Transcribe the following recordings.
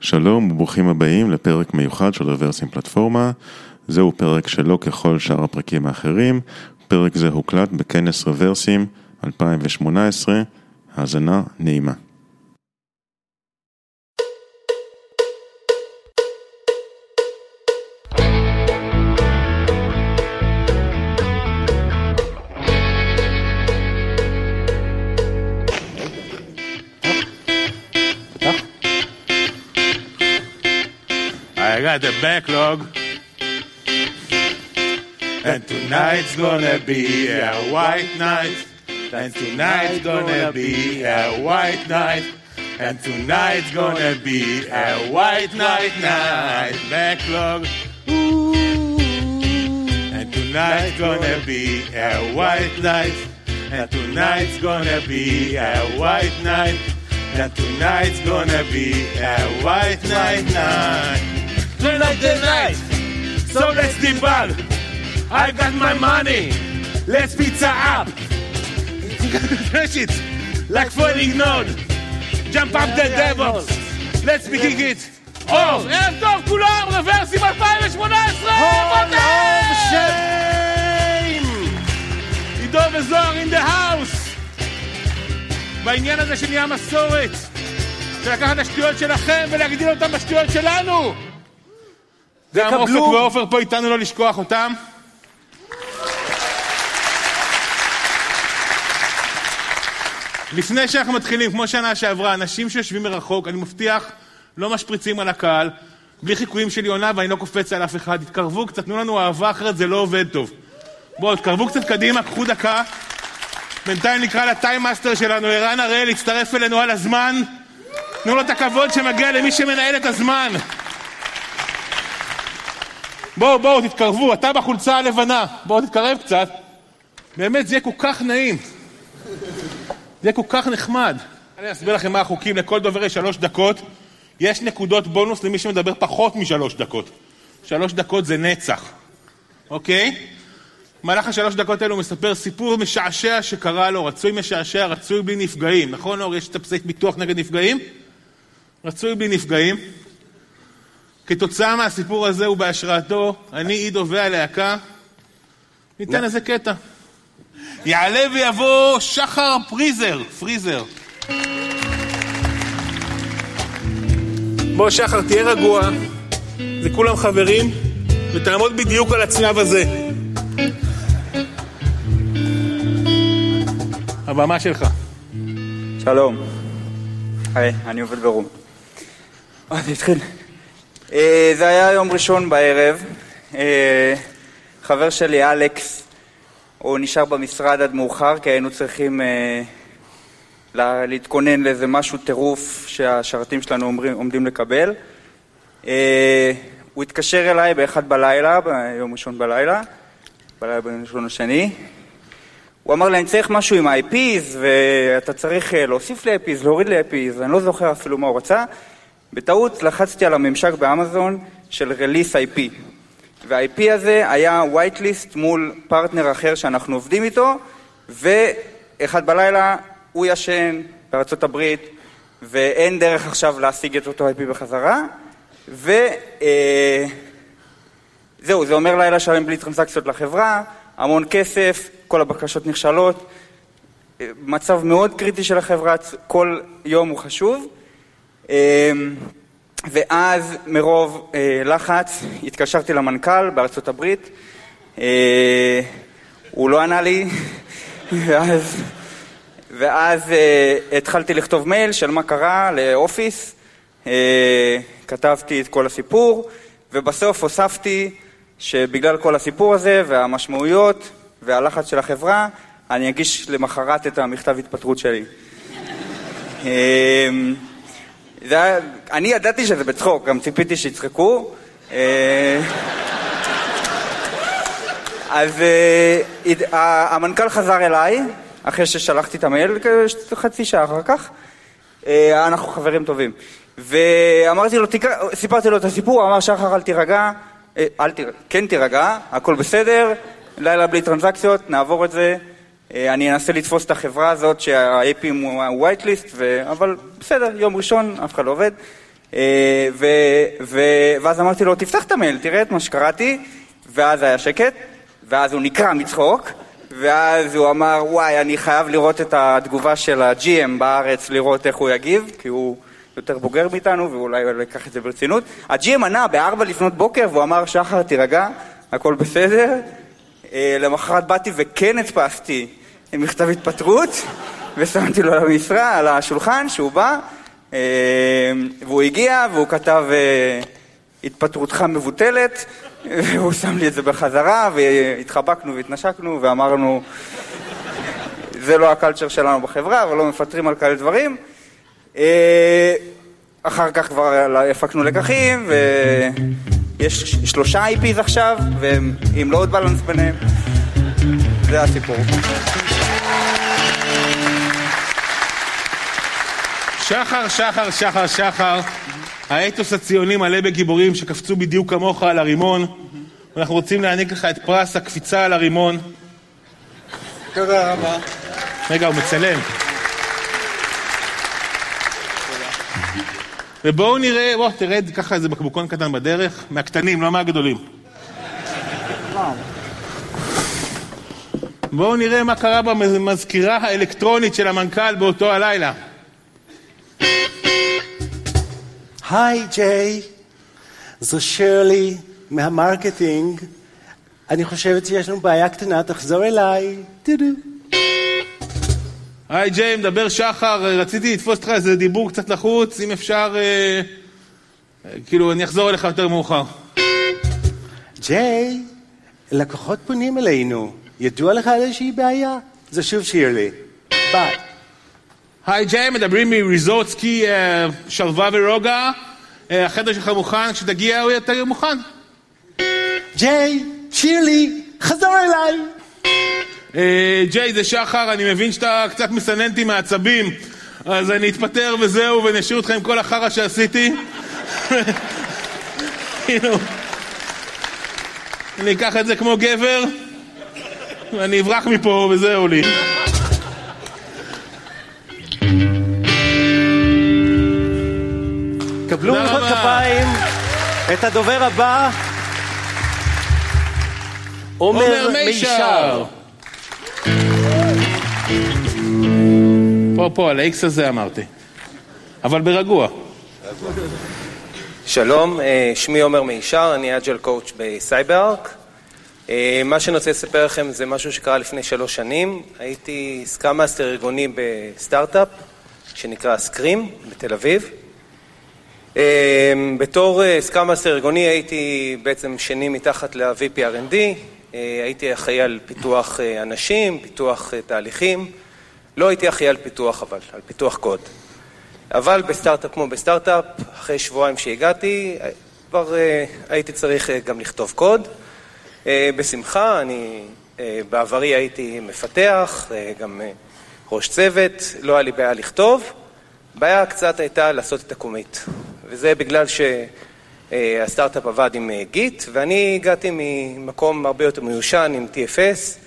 שלום וברוכים הבאים לפרק מיוחד של רוורסים פלטפורמה. זהו פרק שלא ככל שאר הפרקים האחרים. פרק זה הוקלט בכנס רוורסים 2018. האזנה נעימה. Backlog. And tonight's gonna be a white night. And tonight's gonna be a white night. And tonight's gonna be a white night night. Backlog. Ooh. And tonight's gonna be a white night. And tonight's gonna be a white night. And tonight's gonna be a white night night. Tonight the night. So let's debug. I got my money. Let's pizza up. Crash it. Like falling node. Jump up the devils. Let's begin it. אור, ערב טוב כולם, רוורסים 2018! עידו וזוהר in the house! בעניין הזה שנהיה מסורת, של לקחת את השטויות שלכם ולהגדיל אותם בשטויות שלנו! גם אופק ועופר פה איתנו לא לשכוח אותם. לפני שאנחנו מתחילים, כמו שנה שעברה, אנשים שיושבים מרחוק, אני מבטיח, לא משפריצים על הקהל, בלי חיקויים של יונה ואני לא קופץ על אף אחד, תתקרבו קצת, תנו לנו אהבה, אחרת זה לא עובד טוב. בואו, תקרבו קצת קדימה, קחו דקה. בינתיים נקרא ל timemaster שלנו, ערן הראל, להצטרף אלינו על הזמן. תנו לו את הכבוד שמגיע למי שמנהל את הזמן. בואו, בואו, תתקרבו, אתה בחולצה הלבנה. בואו, תתקרב קצת. באמת, זה יהיה כל כך נעים. זה יהיה כל כך נחמד. אני אסביר לכם מה החוקים, לכל דובר יש שלוש דקות. יש נקודות בונוס למי שמדבר פחות משלוש דקות. שלוש דקות זה נצח, אוקיי? במהלך השלוש דקות האלו הוא מספר סיפור משעשע שקרה לו, רצוי משעשע, רצוי בלי נפגעים. נכון, אור? יש את הפסק ביטוח נגד נפגעים? רצוי בלי נפגעים. כתוצאה מהסיפור הזה ובהשראתו, אני עידו והלהקה, ניתן איזה קטע. יעלה ויבוא שחר פריזר, פריזר. בוא שחר, תהיה רגוע, זה כולם חברים, ותעמוד בדיוק על הצלב הזה. הבמה שלך. שלום. היי, אני עובד ברום. אה, זה התחיל. אה, זה היה יום ראשון בערב. אה, חבר שלי, אלכס, הוא נשאר במשרד עד מאוחר, כי היינו צריכים אה, לה- להתכונן לאיזה משהו טירוף שהשרתים שלנו אומרים, עומדים לקבל. אה, הוא התקשר אליי באחד בלילה, ביום ראשון בלילה, בלילה ביום ראשון השני. הוא אמר לי, אני צריך משהו עם ה-IPs, ואתה צריך אה, להוסיף לי IPs, להוריד לי IPs, אני לא זוכר אפילו מה הוא רצה. בטעות לחצתי על הממשק באמזון של רליס IP. וה-IP הזה היה whitelist מול פרטנר אחר שאנחנו עובדים איתו, ואחד בלילה הוא ישן בארצות הברית, ואין דרך עכשיו להשיג את אותו IP בחזרה, ו... אה, זה אומר לילה שלם בלי טרנזקציות לחברה, המון כסף, כל הבקשות נכשלות, אה, מצב מאוד קריטי של החברה, כל יום הוא חשוב. אה, ואז מרוב אה, לחץ התקשרתי למנכ"ל בארצות הברית, אה, הוא לא ענה לי, ואז, ואז אה, התחלתי לכתוב מייל של מה קרה לאופיס, כתבתי את כל הסיפור, ובסוף הוספתי שבגלל כל הסיפור הזה והמשמעויות והלחץ של החברה, אני אגיש למחרת את המכתב התפטרות שלי. זה היה, אני ידעתי שזה בצחוק, גם ציפיתי שיצחקו. אה, אז אה, המנכ"ל חזר אליי, אחרי ששלחתי את המייל, חצי שעה אחר כך. אה, אנחנו חברים טובים. ואמרתי לו, סיפרתי לו את הסיפור, אמר, שחר, אל תירגע, אל תירגע, כן תירגע, הכל בסדר, לילה בלי טרנזקציות, נעבור את זה. אה, אני אנסה לתפוס את החברה הזאת שה-APים הוא ה-whitelist, ו... אבל בסדר, יום ראשון, אף אחד לא עובד. אה, ו, ו, ואז אמרתי לו, תפתח את המייל, תראה את מה שקראתי, ואז היה שקט, ואז הוא נקרע מצחוק, ואז הוא אמר, וואי, אני חייב לראות את התגובה של ה-GM בארץ, לראות איך הוא יגיב, כי הוא יותר בוגר מאיתנו, ואולי הוא ייקח את זה ברצינות. ה-GM ענה בארבע לפנות בוקר, והוא אמר, שחר, תירגע, הכל בסדר. אה, למחרת באתי וכן הדפסתי מכתב התפטרות, ושמתי לו על המשרה, על השולחן, שהוא בא, אה, והוא הגיע, והוא כתב, אה, התפטרותך מבוטלת, והוא שם לי את זה בחזרה, והתחבקנו והתנשקנו, ואמרנו, זה לא הקלצ'ר שלנו בחברה, אבל לא מפטרים על כאלה דברים. אחר כך כבר הפקנו לקחים, ויש שלושה IPs עכשיו, והם עם לואוד בלנס ביניהם. זה הסיפור. שחר, שחר, שחר, שחר, האתוס הציוני מלא בגיבורים שקפצו בדיוק כמוך על הרימון, ואנחנו רוצים להעניק לך את פרס הקפיצה על הרימון. תודה רבה. רגע, הוא מצלם. ובואו נראה, בוא, תרד ככה איזה בקבוקון קטן בדרך, מהקטנים, לא מהגדולים. בואו נראה מה קרה במזכירה האלקטרונית של המנכ"ל באותו הלילה. היי ג'יי, זו שירלי מה marketing. אני חושבת שיש לנו בעיה קטנה, תחזור אליי. טו-דו. היי ג'יי, מדבר שחר, רציתי לתפוס אותך איזה דיבור קצת לחוץ, אם אפשר, אה, אה, כאילו, אני אחזור אליך יותר מאוחר. ג'יי, לקוחות פונים אלינו. ידוע לך על איזושהי בעיה? זו שוב שירלי. ביי. היי ג'יי, מדברים מריזורט סקי אה, שלווה ורוגע. אה, החדר שלך מוכן, כשתגיע הוא יותר מוכן. ג'יי, שירלי, חזור אליי. אה, ג'יי, זה שחר, אני מבין שאתה קצת מסנן אותי מעצבים, אז אני אתפטר וזהו, ונשאיר אותך עם כל החרא שעשיתי. כאילו, אני אקח את זה כמו גבר, ואני אברח מפה וזהו לי. קבלו רבה. כפיים את הדובר הבא, עומר מישר. פה, פה, על ה- X הזה אמרתי. אבל ברגוע. שלום, אה, שמי עומר מישר, אני agile coach ב CyberArk. אה, מה שאני רוצה לספר לכם זה משהו שקרה לפני שלוש שנים. הייתי scrum master ארגוני בסטארט-אפ שנקרא סקרים בתל אביב. אה, בתור scrum master ארגוני הייתי בעצם שני מתחת ל- VP R&D, אה, הייתי אחראי על פיתוח אה, אנשים, פיתוח אה, תהליכים. לא הייתי אחראי על פיתוח אבל, על פיתוח קוד. אבל בסטארט-אפ כמו בסטארט-אפ, אחרי שבועיים שהגעתי, כבר אה, הייתי צריך אה, גם לכתוב קוד. אה, בשמחה, אני אה, בעברי הייתי מפתח, אה, גם אה, ראש צוות, לא היה לי בעיה לכתוב. בעיה קצת הייתה לעשות את ה commit, וזה בגלל שהסטארט-אפ עבד עם אה, Git, ואני הגעתי ממקום הרבה יותר מיושן עם TFS,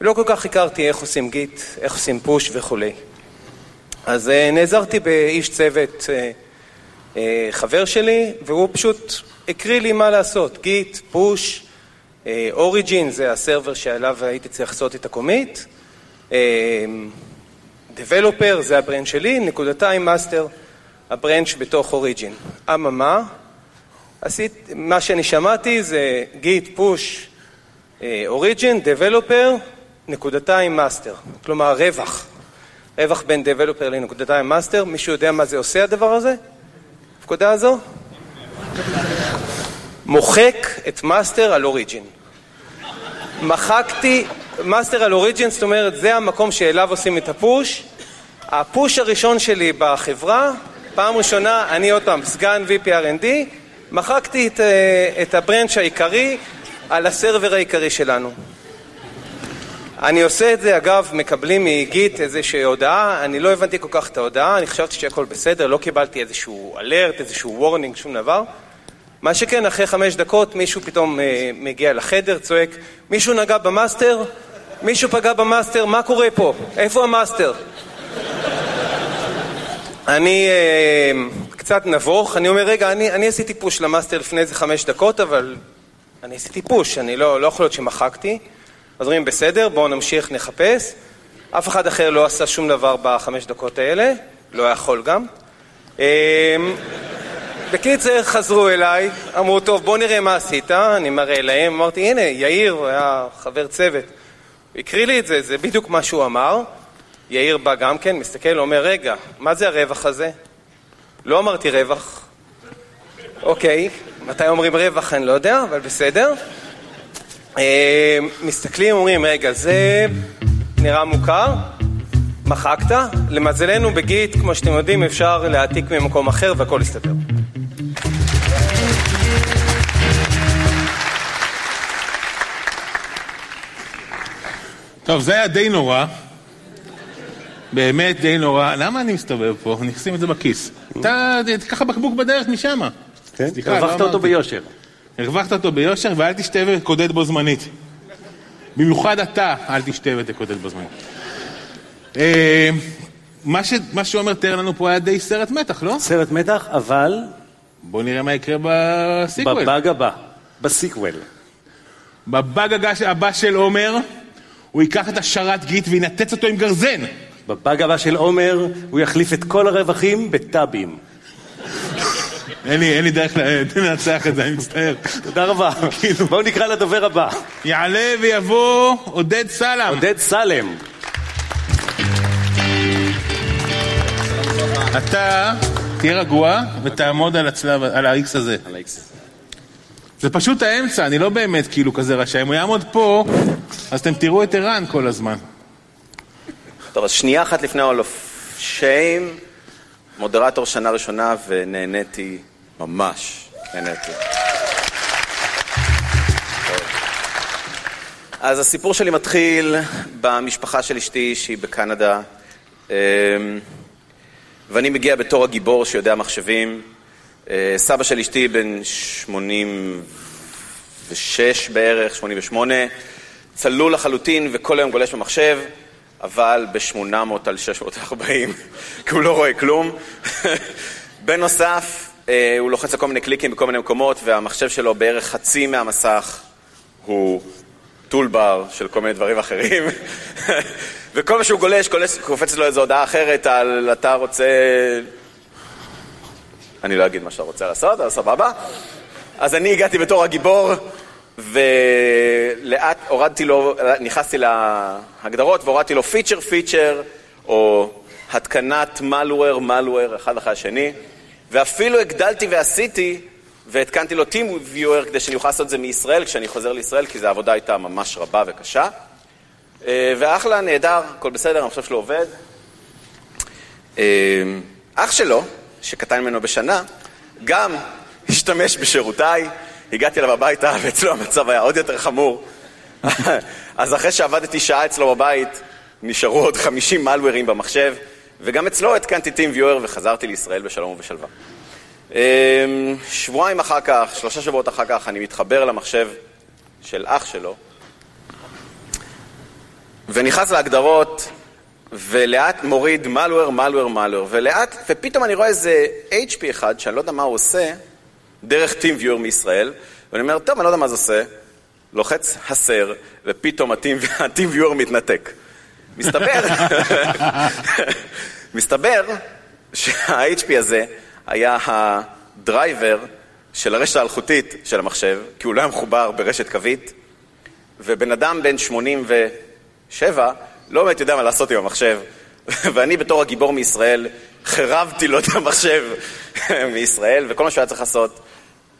ולא כל כך הכרתי איך עושים git, איך עושים push וכולי. אז אה, נעזרתי באיש צוות אה, אה, חבר שלי, והוא פשוט הקריא לי מה לעשות, git, push, origin, זה ה server שעליו הייתי צריך לעשות את ה commit, developer, זה ה branch שלי, נקודתיים master, ה branch בתוך origin. אממה, עשית, מה שאני שמעתי זה git, push, origin, developer, נקודתיים master, כלומר רווח. רווח בין developer לנקודתיים master, מישהו יודע מה זה עושה הדבר הזה? הפקודה הזו? מוחק את master על origin. מחקתי master על origin, זאת אומרת זה המקום שאליו עושים את ה push. ה push הראשון שלי בחברה, פעם ראשונה, אני עוד פעם סגן VP R&D, מחקתי את, אה, את ה branch העיקרי על ה server העיקרי שלנו. אני עושה את זה, אגב, מקבלים מ git איזושהי הודעה, אני לא הבנתי כל כך את ההודעה, אני חשבתי שהכל בסדר, לא קיבלתי איזשהו alert, איזשהו warning, שום דבר. מה שכן, אחרי חמש דקות מישהו פתאום אה, מגיע לחדר, צועק, מישהו נגע ב master? מישהו פגע ב master? מה קורה פה? איפה ה master? אני אה, קצת נבוך, אני אומר, רגע, אני, אני עשיתי push ל master לפני איזה חמש דקות, אבל אני עשיתי push, אני לא, לא יכול להיות שמחקתי. אז אומרים, בסדר, בואו נמשיך, נחפש. אף אחד אחר לא עשה שום דבר בחמש דקות האלה, לא יכול גם. אמ, בקיצר, חזרו אליי, אמרו, טוב, בוא נראה מה עשית, אני מראה להם, אמרתי, הנה, יאיר, הוא היה חבר צוות. הוא הקריא לי את זה, זה בדיוק מה שהוא אמר. יאיר בא גם כן, מסתכל, אומר, רגע, מה זה הרווח הזה? לא אמרתי רווח. אוקיי, מתי אומרים רווח אני לא יודע, אבל בסדר. אה, מסתכלים, אומרים, רגע, זה נראה מוכר, מחקת, למזלנו בגיט, כמו שאתם יודעים, אפשר להעתיק ממקום אחר והכל יסתדר. טוב, זה היה די נורא. באמת די נורא. למה אני מסתובב פה? אני אשים את זה בכיס. אתה, תיקח בקבוק בדרך משם. כן? לא הרווחת אותו. ביושר. הרווחת אותו ביושר ואל תשתה ותקודד בו זמנית. במיוחד אתה, אל תשתה ותקודד בו זמנית. אה, מה שעומר תיאר לנו פה היה די סרט מתח, לא? סרט מתח, אבל בוא נראה מה יקרה בסיקוול. בבאג הבא, בסיקוול. בבאג הבא של עומר, הוא ייקח את השרת גיט וינתץ אותו עם גרזן. בבאג הבא של עומר, הוא יחליף את כל הרווחים בטאבים. אין לי, אין לי דרך לנצח את זה, אני מצטער. תודה רבה. כאילו. בואו נקרא לדובר הבא. יעלה ויבוא עודד סלאם. עודד סלם. אתה תהיה רגוע ותעמוד על הצלב, על ה-X הזה. זה פשוט האמצע, אני לא באמת כאילו כזה רשע. אם הוא יעמוד פה, אז אתם תראו את ערן כל הזמן. טוב, אז שנייה אחת לפני ה-all of shame, מודרטור שנה ראשונה ונהניתי ממש, נהניתי. אז הסיפור שלי מתחיל במשפחה של אשתי שהיא בקנדה, אמ, ואני מגיע בתור הגיבור שיודע מחשבים. אה, סבא של אשתי בן 86 בערך, 88, צלול לחלוטין וכל היום גולש במחשב, אבל ב-800 על 640, כי הוא לא רואה כלום. בנוסף, אה, הוא לוחץ על כל מיני קליקים בכל מיני מקומות, והמחשב שלו בערך חצי מהמסך הוא טולבר של כל מיני דברים אחרים. וכל מה שהוא גולש, קופצת לו איזו הודעה אחרת על אתה רוצה... אני לא אגיד מה שאתה רוצה לעשות, אבל סבבה. אז אני הגעתי בתור הגיבור, ולאט הורדתי לו, נכנסתי להגדרות והורדתי לו פיצ'ר פיצ'ר, או התקנת malware malware אחד אחרי השני, ואפילו הגדלתי ועשיתי, והתקנתי לו Team Viewer כדי שאני אוכל לעשות את זה מישראל כשאני חוזר לישראל, כי זו העבודה הייתה ממש רבה וקשה. אה, ואחלה, נהדר, הכל בסדר, המחשב שלו עובד. אה, אח שלו, שקטן ממנו בשנה, גם השתמש בשירותיי, הגעתי אליו הביתה ואצלו המצב היה עוד יותר חמור. אז אחרי שעבדתי שעה אצלו בבית, נשארו עוד 50 מלוורים במחשב, וגם אצלו התקנתי Team Viewer וחזרתי לישראל בשלום ובשלווה. אה, שבועיים אחר כך, שלושה שבועות אחר כך, אני מתחבר למחשב של אח שלו, ונכנס להגדרות, ולאט מוריד malware, malware, malware, ולאט, ופתאום אני רואה איזה HP אחד, שאני לא יודע מה הוא עושה, דרך Team Viewer מישראל, ואני אומר, טוב, אני לא יודע מה זה עושה, לוחץ הסר, ופתאום ה-Team ה-Team Viewer מתנתק. מסתבר, מסתבר שה-HP הזה היה הדרייבר של הרשת האלחוטית של המחשב, כי הוא לא היה מחובר ברשת קווית, ובן אדם בן 87 לא באמת יודע מה לעשות עם המחשב, ואני בתור הגיבור מישראל חירבתי לו את המחשב מישראל, וכל מה שהוא היה צריך לעשות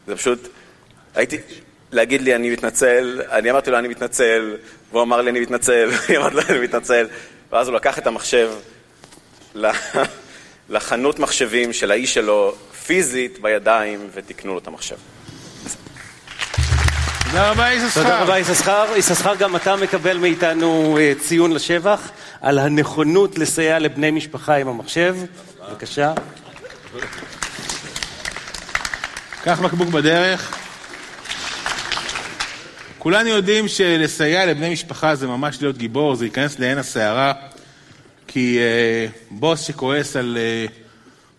זה פשוט, הייתי, להגיד לי אני מתנצל, אני אמרתי לו אני מתנצל, והוא אמר לי אני מתנצל, אני אמרתי לו אני מתנצל, ואז הוא לקח את המחשב לחנות מחשבים של האיש שלו, פיזית, בידיים, ותיקנו לו את המחשב. תודה רבה, איש תודה. רבה, יששכר. יששכר, גם אתה מקבל מאיתנו אה, ציון לשבח על הנכונות לסייע לבני משפחה עם המחשב. בבקשה. קח בקבוק בדרך. כולנו יודעים שלסייע לבני משפחה זה ממש להיות גיבור, זה להיכנס לעין הסערה, כי אה, בוס שכועס על אה,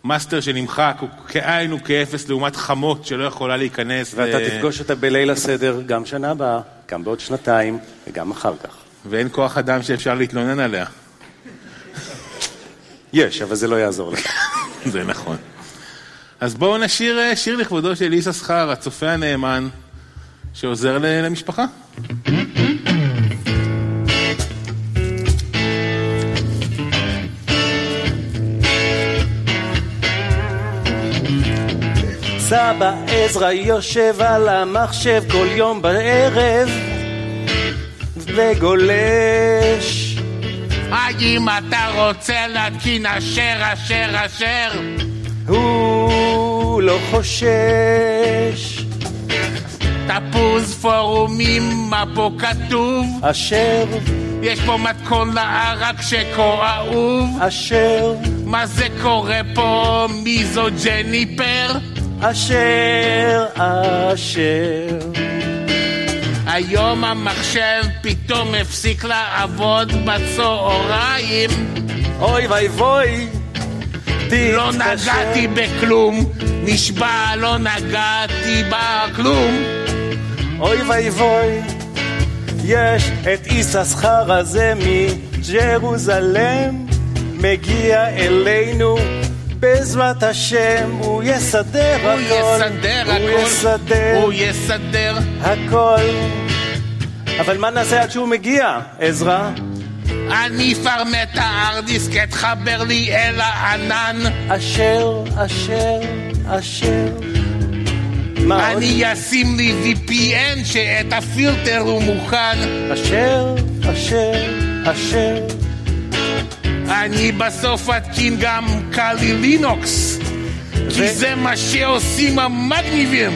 master שנמחק הוא כאין וכאפס לעומת חמות שלא יכולה להיכנס. ואתה ו- תפגוש אותה בליל הסדר גם שנה הבאה, גם בעוד שנתיים וגם אחר כך. ואין כוח אדם שאפשר להתלונן עליה. יש, אבל זה לא יעזור לך. זה נכון. אז בואו נשיר אה, שיר לכבודו של זוהר, הצופה הנאמן, שעוזר למשפחה. סבא עזרא יושב על המחשב כל יום בערב וגולש האם אתה רוצה להתקין אשר אשר אשר? הוא לא חושש תפוז פורומים, מה פה כתוב? אשר, יש פה מתכון לערק שכה אהוב. אשר, מה זה קורה פה? מי זו ג'ניפר? אשר, אשר היום המחשב פתאום הפסיק לעבוד בצהריים אוי ואי ווי לא תתקשר. נגעתי בכלום, נשבע לא נגעתי בכלום אוי ואי ווי יש את איססחר הזה מג'רוזלם מגיע אלינו בעזרת השם הוא יסדר הוא הכל יסדר הוא הכל, יסדר הוא יסדר הכל אבל מה נעשה עד שהוא מגיע, עזרא? אני פרמט הארדיסק, אתחבר לי אל הענן. אשר, אשר, אשר. מה עוד? אני אשים לי VPN שאת הפילטר הוא מוכן. אשר, אשר, אשר. אני בסוף אתקין גם קלי לינוקס כי זה מה שעושים המגניבים.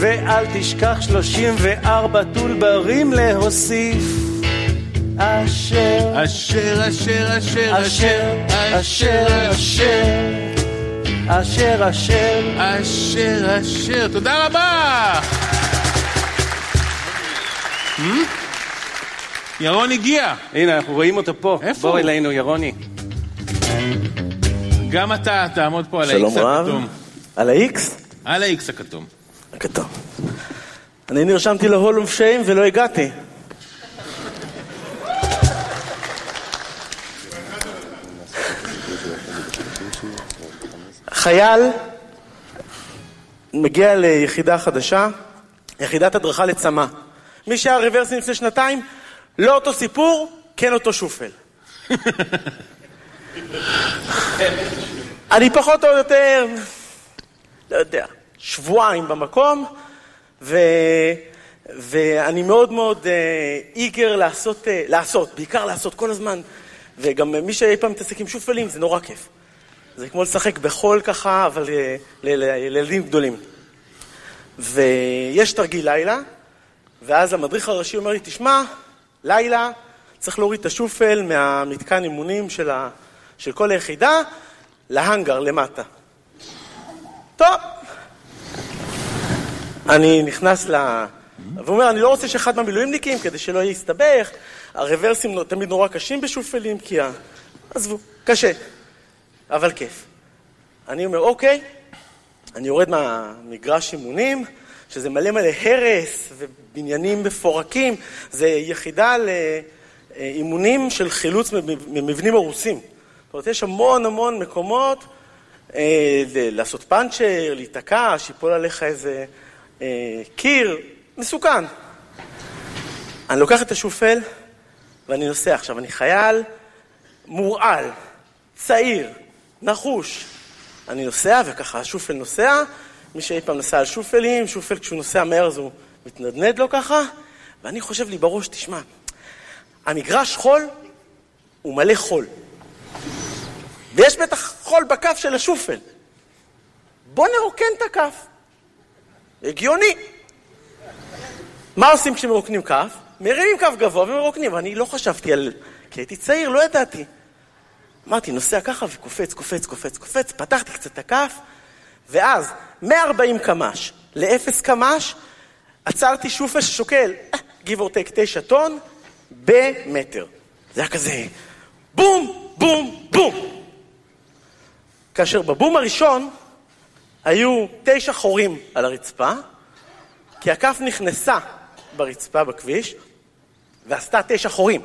ואל תשכח 34 טולברים להוסיף אשר, אשר, אשר, אשר, אשר, אשר, אשר, אשר, אשר, אשר, אשר, תודה רבה! Hmm? ירון הגיע, הנה אנחנו רואים אותו פה, איפה בוא? אלינו ירוני. גם אתה תעמוד פה על רב. הכתום. על ה-X? על ה-X הכתום. הכתום. אני נרשמתי להול אוף שיים ולא הגעתי. חייל מגיע ליחידה חדשה, יחידת הדרכה לצמא. מי שהיה רוורסים לפני שנתיים, לא אותו סיפור, כן אותו שופל. אני פחות או יותר, לא יודע, שבועיים במקום, ו... ואני מאוד מאוד אה, איגר לעשות, אה, לעשות, בעיקר לעשות כל הזמן, וגם מי שאי פעם מתעסק עם שופלים זה נורא כיף. זה כמו לשחק בחול ככה, אבל אה, לילדים גדולים. ויש תרגיל לילה, ואז המדריך הראשי אומר לי, תשמע, לילה צריך להוריד את השופל מהמתקן אימונים של, ה... של כל היחידה להאנגר למטה. טוב. אני נכנס ל... והוא אומר, אני לא רוצה שאחד מהמילואימניקים, כדי שלא יסתבך, הרוורסים תמיד נורא קשים בשופלים, כי ה... עזבו, קשה, אבל כיף. אני אומר, אוקיי, אני יורד מהמגרש אימונים, שזה מלא מלא הרס ובניינים מפורקים, זה יחידה לאימונים של חילוץ ממבנים הרוסים. זאת אומרת, יש המון המון מקומות אה, לעשות פאנצ'ר, להיתקע, שיפול עליך איזה אה, קיר, מסוכן. אני לוקח את השופל ואני נוסע. עכשיו, אני חייל מורעל, צעיר, נחוש. אני נוסע, וככה השופל נוסע, מי שאי פעם נסע על שופלים, שופל כשהוא נוסע מהר אז הוא מתנדנד לו ככה, ואני חושב לי בראש, תשמע, המגרש חול הוא מלא חול. ויש בטח חול בכף של השופל. בוא נרוקן את הכף. הגיוני. מה עושים כשמרוקנים כף? מרימים כף גבוה ומרוקנים. אני לא חשבתי על... כי הייתי צעיר, לא ידעתי. אמרתי, נוסע ככה וקופץ, קופץ, קופץ, קופץ, פתחתי קצת את הכף, ואז 140 קמ"ש ל-0 קמ"ש, עצרתי שופל ששוקל, give or take 9 טון, במטר. זה היה כזה בום, בום, בום. כאשר בבום הראשון היו תשע חורים על הרצפה, כי הכף נכנסה ברצפה בכביש ועשתה תשע חורים.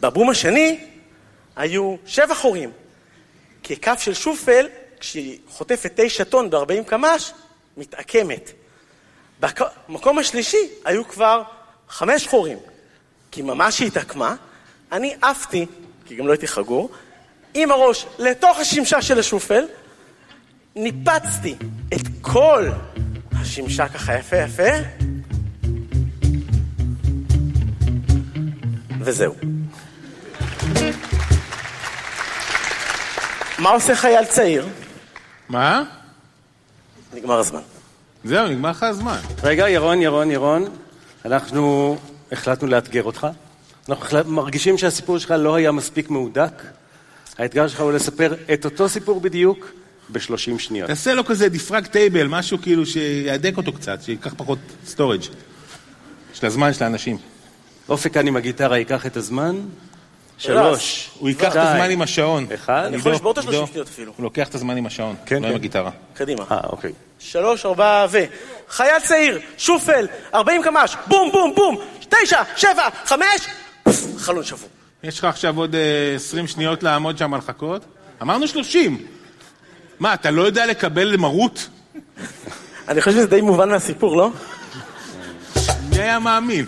בבום השני היו שבע חורים, כי כף של שופל, כשהיא חוטפת תשע טון ב-40 קמ"ש, מתעקמת. במקום השלישי היו כבר חמש חורים, כי ממש היא התעקמה, אני עפתי, כי גם לא הייתי חגור, עם הראש לתוך השמשה של השופל, ניפצתי את כל השמשה ככה יפה יפה, וזהו. מה עושה חייל צעיר? מה? נגמר הזמן. זהו, נגמר לך הזמן. רגע, ירון, ירון, ירון, אנחנו החלטנו לאתגר אותך. אנחנו החלט- מרגישים שהסיפור שלך לא היה מספיק מהודק. האתגר שלך הוא לספר את אותו סיפור בדיוק ב-30 שניות. תעשה לו כזה דיפרג טייבל, משהו כאילו שיהדק אותו קצת, שייקח פחות סטורג' של הזמן של האנשים. אופק כאן עם הגיטרה ייקח את הזמן. שלוש, הוא ייקח את הזמן עם השעון. אחד. אני יכול לשבור את ה-30 עידו, שניות אפילו. הוא לוקח את הזמן עם השעון, כן, לא כן. עם הגיטרה. קדימה. אה, אוקיי. שלוש, ארבע, ו... חייל צעיר, שופל, 40 קמ"ש, בום, בום, בום, תשע, שבע, חמש, פס, חלון שבור. יש לך עכשיו עוד אה, 20 שניות לעמוד שם על חכות? אמרנו 30. מה, אתה לא יודע לקבל מרות? אני חושב שזה די מובן מהסיפור, לא? מי היה מאמין?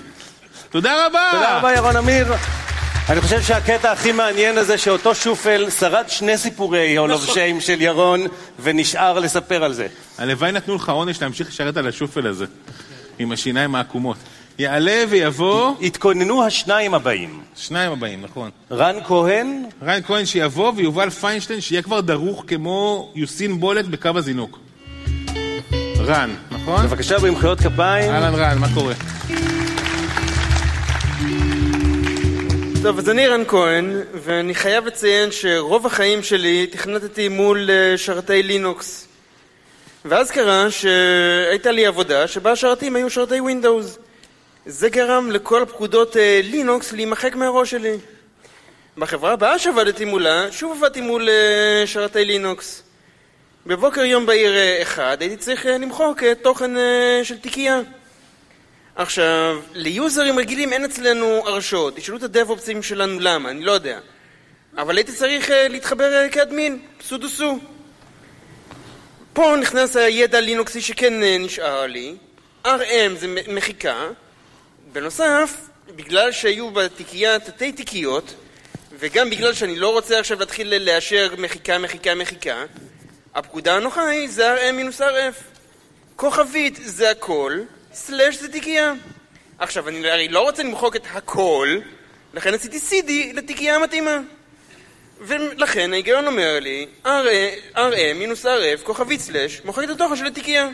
תודה רבה! תודה רבה, ירון אמיר. אני חושב שהקטע הכי מעניין הזה שאותו שופל שרד שני סיפורי הול אוף שיים של ירון ונשאר לספר על זה. הלוואי נתנו לך עונש להמשיך לשרת על השופל הזה, עם השיניים העקומות. יעלה ויבוא, התכוננו השניים הבאים. שניים הבאים, נכון. רן כהן, רן כהן שיבוא ויובל פיינשטיין שיהיה כבר דרוך כמו יוסין בולט בקו הזינוק. רן, נכון? בבקשה במחיאות כפיים. אהלן רן, מה קורה? טוב, אז אני רן כהן, ואני חייב לציין שרוב החיים שלי תכנתתי מול אה, שרתי לינוקס. ואז קרה שהייתה לי עבודה שבה השרתים היו שרתי Windows. זה גרם לכל פקודות אה, לינוקס להימחק מהראש שלי. בחברה הבאה שעבדתי מולה, שוב עבדתי מול אה, שרתי לינוקס. בבוקר יום בהיר אחד הייתי צריך למחוק תוכן של תיקייה. עכשיו, ליוזרים רגילים אין אצלנו הרשות, תשאלו את הדב-אופסים שלנו למה, אני לא יודע. אבל הייתי צריך uh, להתחבר uh, כאדמין, סודו סו. פה נכנס הידע לינוקסי שכן uh, נשאר לי. RM זה מחיקה. בנוסף, בגלל שהיו בתיקייה תתי תיקיות, וגם בגלל שאני לא רוצה עכשיו להתחיל לאשר מחיקה, מחיקה, מחיקה, הפקודה הנוחה היא זה RM מינוס RF. כוכבית זה הכל, סלאש זה תיקייה. עכשיו, אני הרי לא רוצה למחוק את הכל, לכן עשיתי CD לתיקייה המתאימה. ולכן ההיגיון אומר לי, RM מינוס RF, כוכבית סלאש, מוחק את התוכן של התיקייה.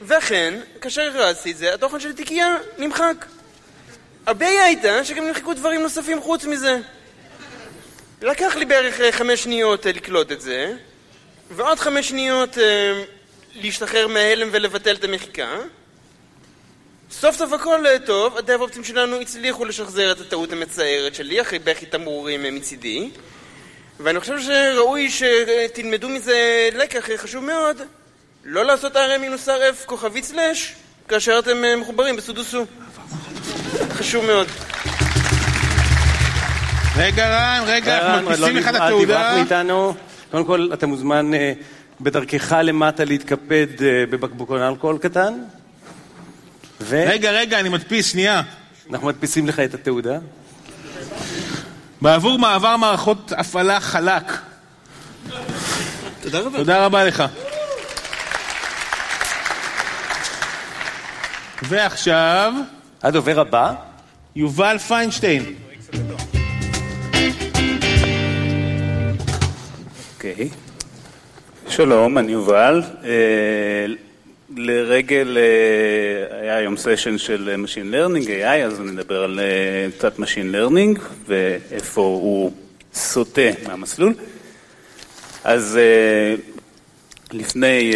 ואכן, כאשר הכרזתי את זה, התוכן של התיקייה נמחק. הבעיה הייתה שגם נמחקו דברים נוספים חוץ מזה. לקח לי בערך אה, חמש שניות אה, לקלוט את זה, ועוד חמש שניות אה, להשתחרר מההלם ולבטל את המחיקה. סוף סוף הכל אה, טוב, הדאב-אופצים שלנו הצליחו לשחזר את הטעות המצערת שלי, אחרי בכי תמרורים אה, מצידי. ואני חושב שראוי שתלמדו מזה לקח אה, חשוב מאוד, לא לעשות RM מינוס RF כוכבית סלאש, כאשר אתם מחוברים בסודוסו. חשוב מאוד. רגע רן, רגע, אנחנו מדפיסים לא לך את נברח- אל התעודה. תברח מאיתנו. קודם כל, אתה מוזמן בדרכך למטה להתקפד בבקבוקון אלכוהול קטן. ואנחנו רגע, רגע, אני מדפיס, שנייה. מדפיסים לך את התעודה. בעבור מעבר מערכות הפעלה חלק. תודה רבה. תודה רבה לך. ועכשיו, הדובר הבא, יובל פיינשטיין. אוקיי. שלום, אני יובל. אה, לרגל, אה, היה היום סשן של Machine Learning, AI, אז נדבר על אה, קצת Machine Learning ואיפה הוא סוטה מהמסלול. אז אה, לפני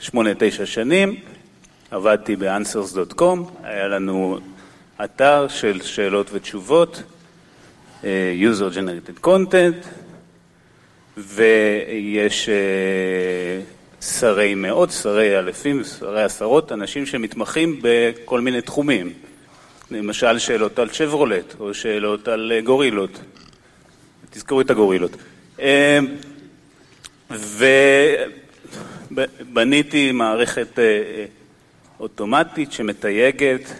שמונה, תשע שנים עבדתי ב-answers.com, היה לנו אתר של שאלות ותשובות, user generated content, ויש שרי מאות, שרי אלפים, שרי עשרות, אנשים שמתמחים בכל מיני תחומים. למשל שאלות על שברולט, או שאלות על אה, גורילות. תזכרו את הגורילות. אה, ובניתי מערכת אוטומטית שמתייגת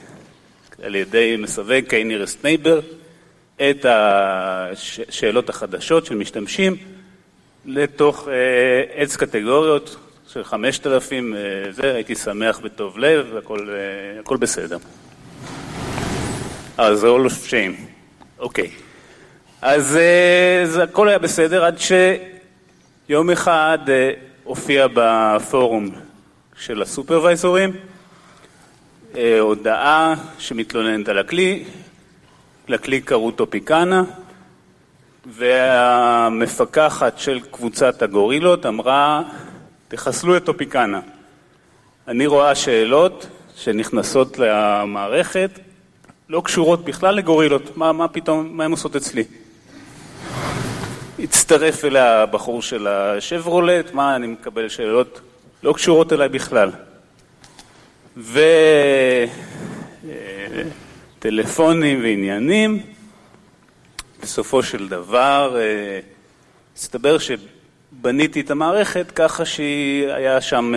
על ידי מסווג K-nearest neighbor את השאלות החדשות של משתמשים לתוך עץ קטגוריות של חמשת אלפים, זה, הייתי שמח בטוב לב, הכל, הכל בסדר. אז זה all of shame, אוקיי. אז הכל היה בסדר עד שיום אחד הופיע בפורום של הסופרוויזורים הודעה שמתלוננת על הכלי, לכלי קראו טופיקנה, והמפקחת של קבוצת הגורילות אמרה, תחסלו את טופיקנה. אני רואה שאלות שנכנסות למערכת, לא קשורות בכלל לגורילות, מה, מה פתאום, מה הן עושות אצלי? הצטרף אליה הבחור של השברולט, מה, אני מקבל שאלות לא קשורות אליי בכלל. וטלפונים ועניינים. בסופו של דבר הסתבר שבניתי את המערכת ככה שהיה שם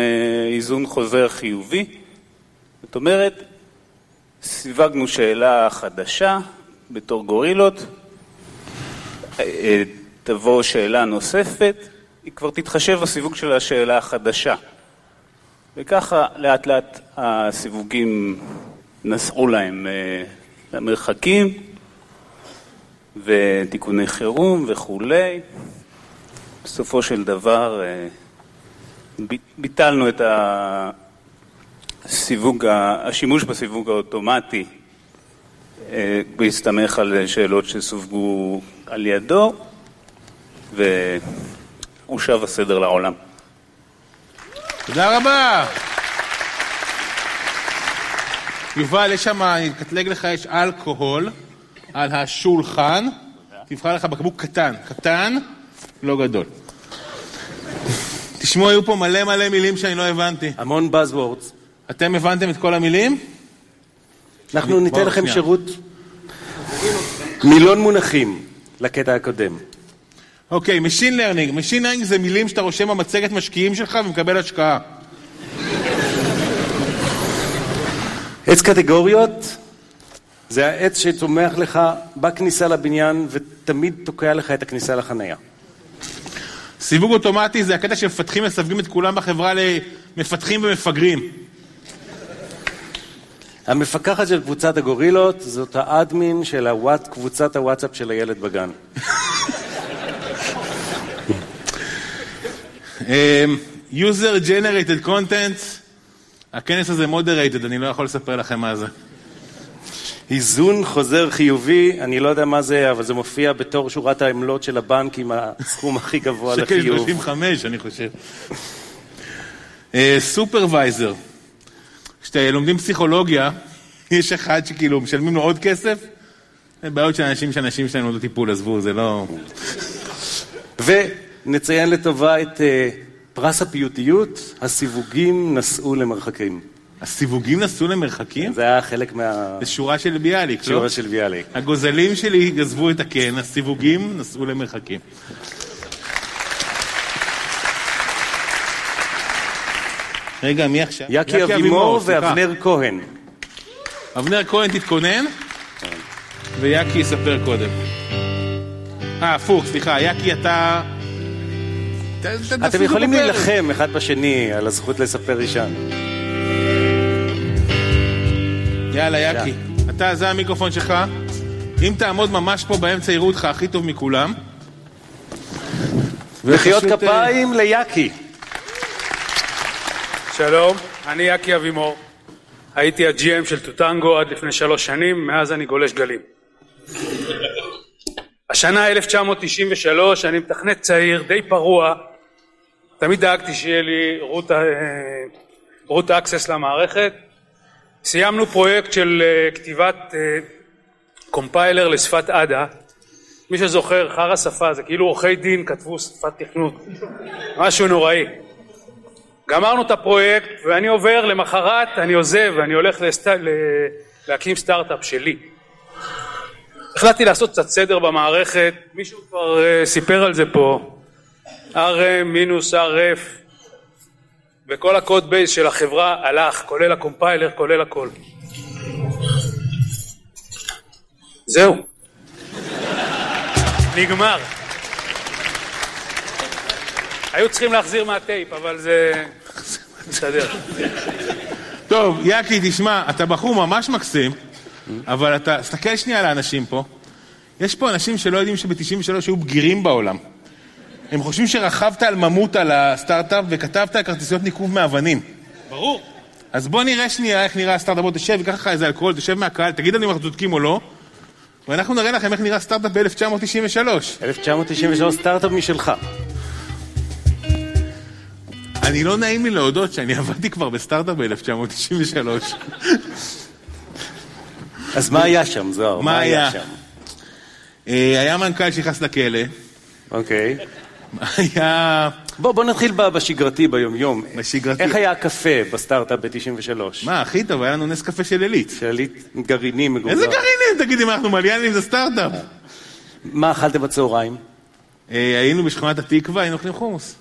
איזון חוזר חיובי. זאת אומרת, סיווגנו שאלה חדשה בתור גורילות, תבוא שאלה נוספת, היא כבר תתחשב בסיווג של השאלה החדשה. וככה לאט לאט הסיווגים נסעו להם למרחקים ותיקוני חירום וכולי. בסופו של דבר ביטלנו את הסיווג, השימוש בסיווג האוטומטי בהסתמך על שאלות שסווגו על ידו והושב הסדר לעולם. תודה רבה. יובל, יש שם, אני אקטלג לך, יש אלכוהול על השולחן. תבחר לך בקבוק קטן, קטן, לא גדול. תשמעו, היו פה מלא מלא מילים שאני לא הבנתי. המון Buzzwords. אתם הבנתם את כל המילים? אנחנו ניתן לכם שירות מילון מונחים לקטע הקודם. אוקיי, Machine Learning. Machine Learning זה מילים שאתה רושם במצגת משקיעים שלך ומקבל השקעה. עץ קטגוריות זה העץ שצומח לך בכניסה לבניין ותמיד תוקע לך את הכניסה לחנייה. סיווג אוטומטי זה הקטע שמפתחים מסווגים את כולם בחברה למפתחים ומפגרים. המפקחת של קבוצת הגורילות זאת האדמין של הוואט, קבוצת הוואטסאפ של הילד בגן. user generated content, הכנס הזה moderated, אני לא יכול לספר לכם מה זה. איזון חוזר חיובי, אני לא יודע מה זה, אבל זה מופיע בתור שורת העמלות של הבנק עם הסכום הכי גבוה לחיוב. שקל 35, אני חושב. סופרוויזר, כשאתם לומדים פסיכולוגיה, יש אחד שכאילו משלמים לו עוד כסף, זה בעיות של אנשים שאנשים שלהם לא טיפול, עזבו, זה לא... ונציין לטובה את פרס הפיוטיות, הסיווגים נסעו למרחקים. הסיווגים נסעו למרחקים? זה היה חלק מה... זה שורה של ביאליק, לא? שורה של ביאליק. הגוזלים שלי גזבו את הקן, הסיווגים נסעו למרחקים. רגע, מי עכשיו? יקי אבימור ואבנר כהן. אבנר כהן תתכונן, ויקי יספר קודם. אה, הפוך, סליחה, יקי אתה... אתם יכולים להילחם אחד בשני על הזכות לספר ראשון. יאללה, יקי, אתה, זה המיקרופון שלך. אם תעמוד ממש פה באמצע, יראו אותך הכי טוב מכולם. מחיאות כפיים ליקי. שלום, אני יקי אבימור. הייתי ה-GM של טוטנגו עד לפני שלוש שנים, מאז אני גולש גלים. השנה 1993, אני מתכנת צעיר, די פרוע, תמיד דאגתי שיהיה לי root access למערכת. סיימנו פרויקט של כתיבת compiler לשפת Ada. מי שזוכר, חרא שפה, זה כאילו עורכי דין כתבו שפת תכנות. משהו נוראי. גמרנו את הפרויקט, ואני עובר, למחרת אני עוזב, ואני הולך לסט... להקים סטארט-אפ שלי. החלטתי לעשות קצת סדר במערכת, מישהו כבר uh, סיפר על זה פה, RM minus RF, וכל ה code base של החברה הלך, כולל ה compiler, כולל הכל. זהו. נגמר. היו צריכים להחזיר מהטייפ, אבל זה... בסדר. טוב, יאקי, תשמע, אתה בחור ממש מקסים, אבל אתה, תסתכל שנייה על האנשים פה. יש פה אנשים שלא יודעים שב-93 היו בגירים בעולם. הם חושבים שרכבת על ממות על הסטארט-אפ וכתבת על כרטיסיות ניקוב מאבנים. ברור. אז בוא נראה שנייה איך נראה הסטארט-אפ, בוא תשב, ייקח לך איזה אלכוהול, תשב מהקהל, תגיד לנו אם אנחנו צודקים או לא, ואנחנו נראה לכם איך נראה סטארט-אפ ב-1993. 1993 סטארט-אפ משלך. אני לא נעים לי להודות שאני עבדתי כבר בסטארט-אפ ב-1993. אז מה היה שם, זוהר? מה היה? אה, היה מנכ"ל שנכנס לכלא. אוקיי. היה... בוא, בוא נתחיל בשגרתי, ביומיום. בשגרתי. איך היה הקפה בסטארט-אפ ב-93? מה, הכי טוב, היה לנו נס קפה של עילית. של עילית גרעינים מגובר. איזה גרעינים? תגידי, מה, אנחנו מיליונרים זה סטארט-אפ. מה אכלתם בצהריים? אה, היינו בשכונת התקווה, היינו אוכלים חומוס.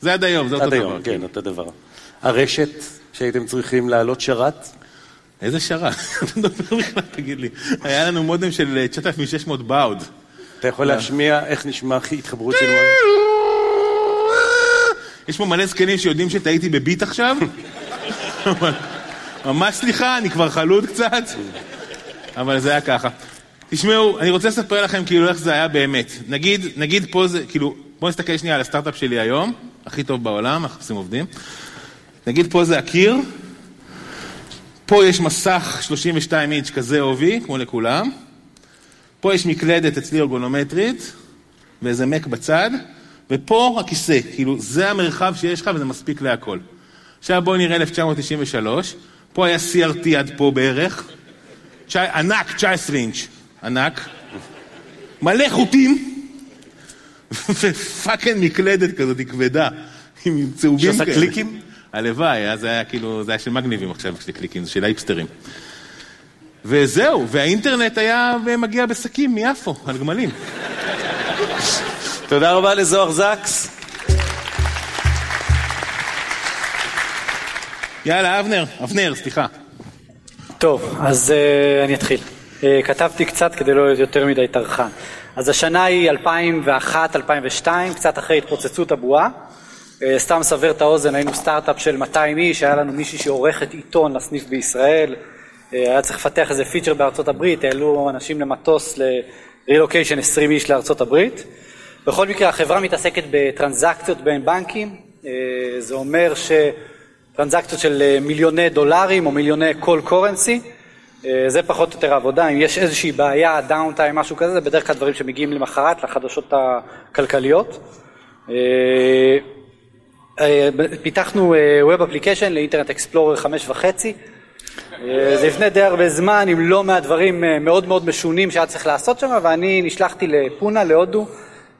זה עד היום, זה אותו עד דבר. היום, כן, אותו דבר. הרשת שהייתם צריכים להעלות שרת? איזה שרת? אתה מדבר בכלל, תגיד לי. היה לנו מודם של אה, 9600 באוד. אתה יכול להשמיע איך נשמע התחברות של... יש פה מלא זקנים שיודעים שטעיתי בביט עכשיו. אבל ממש סליחה, אני כבר חלוד קצת. אבל זה היה ככה. תשמעו, אני רוצה לספר לכם כאילו איך זה היה באמת. נגיד, נגיד פה זה, כאילו, בואו נסתכל שנייה על הסטארט-אפ שלי היום, הכי טוב בעולם, אנחנו עושים עובדים. נגיד פה זה הקיר, פה יש מסך 32 אינץ' כזה עובי, כמו לכולם. פה יש מקלדת אצלי ארגונומטרית, ואיזה מק בצד, ופה הכיסא, כאילו זה המרחב שיש לך וזה מספיק להכל. עכשיו בואו נראה 1993, פה היה CRT עד פה בערך, תשע, ענק, 19 אינץ', ענק, מלא חוטים, ופאקינג מקלדת כזאת, היא כבדה, עם צהובים שעושה כאלה. קליקים? הלוואי, אז זה היה כאילו, זה היה של מגניבים עכשיו, של קליקים, זה של האיפסטרים. וזהו, והאינטרנט היה מגיע בשקים מיפו, על גמלים. תודה רבה לזוהר זקס. יאללה, אבנר, אבנר, סליחה. טוב, אז uh, אני אתחיל. Uh, כתבתי קצת כדי לא להיות יותר מדי טרחן. אז השנה היא 2001-2002, קצת אחרי התפוצצות הבועה. Uh, סתם לסבר את האוזן, היינו סטארט-אפ של 200 איש, היה לנו מישהי שעורכת עיתון לסניף בישראל. Uh, היה צריך לפתח איזה פיצ'ר בארצות הברית, העלו אנשים למטוס לרילוקיישן 20 איש לארצות הברית. בכל מקרה, החברה מתעסקת בטרנזקציות בין בנקים. Uh, זה אומר ש... טרנזקציות של אה, מיליוני דולרים או מיליוני כל קורנסי, זה פחות או יותר העבודה, אם יש איזושהי בעיה, דאונטיים, משהו כזה, זה בדרך כלל דברים שמגיעים למחרת לחדשות הכלכליות. אה, אה, פיתחנו Web Application לאינטרנט אקספלורר חמש וחצי, אה, זה לפני די הרבה זמן עם לא מעט דברים אה, מאוד מאוד משונים שהיה צריך לעשות שם ואני נשלחתי לפונה, להודו,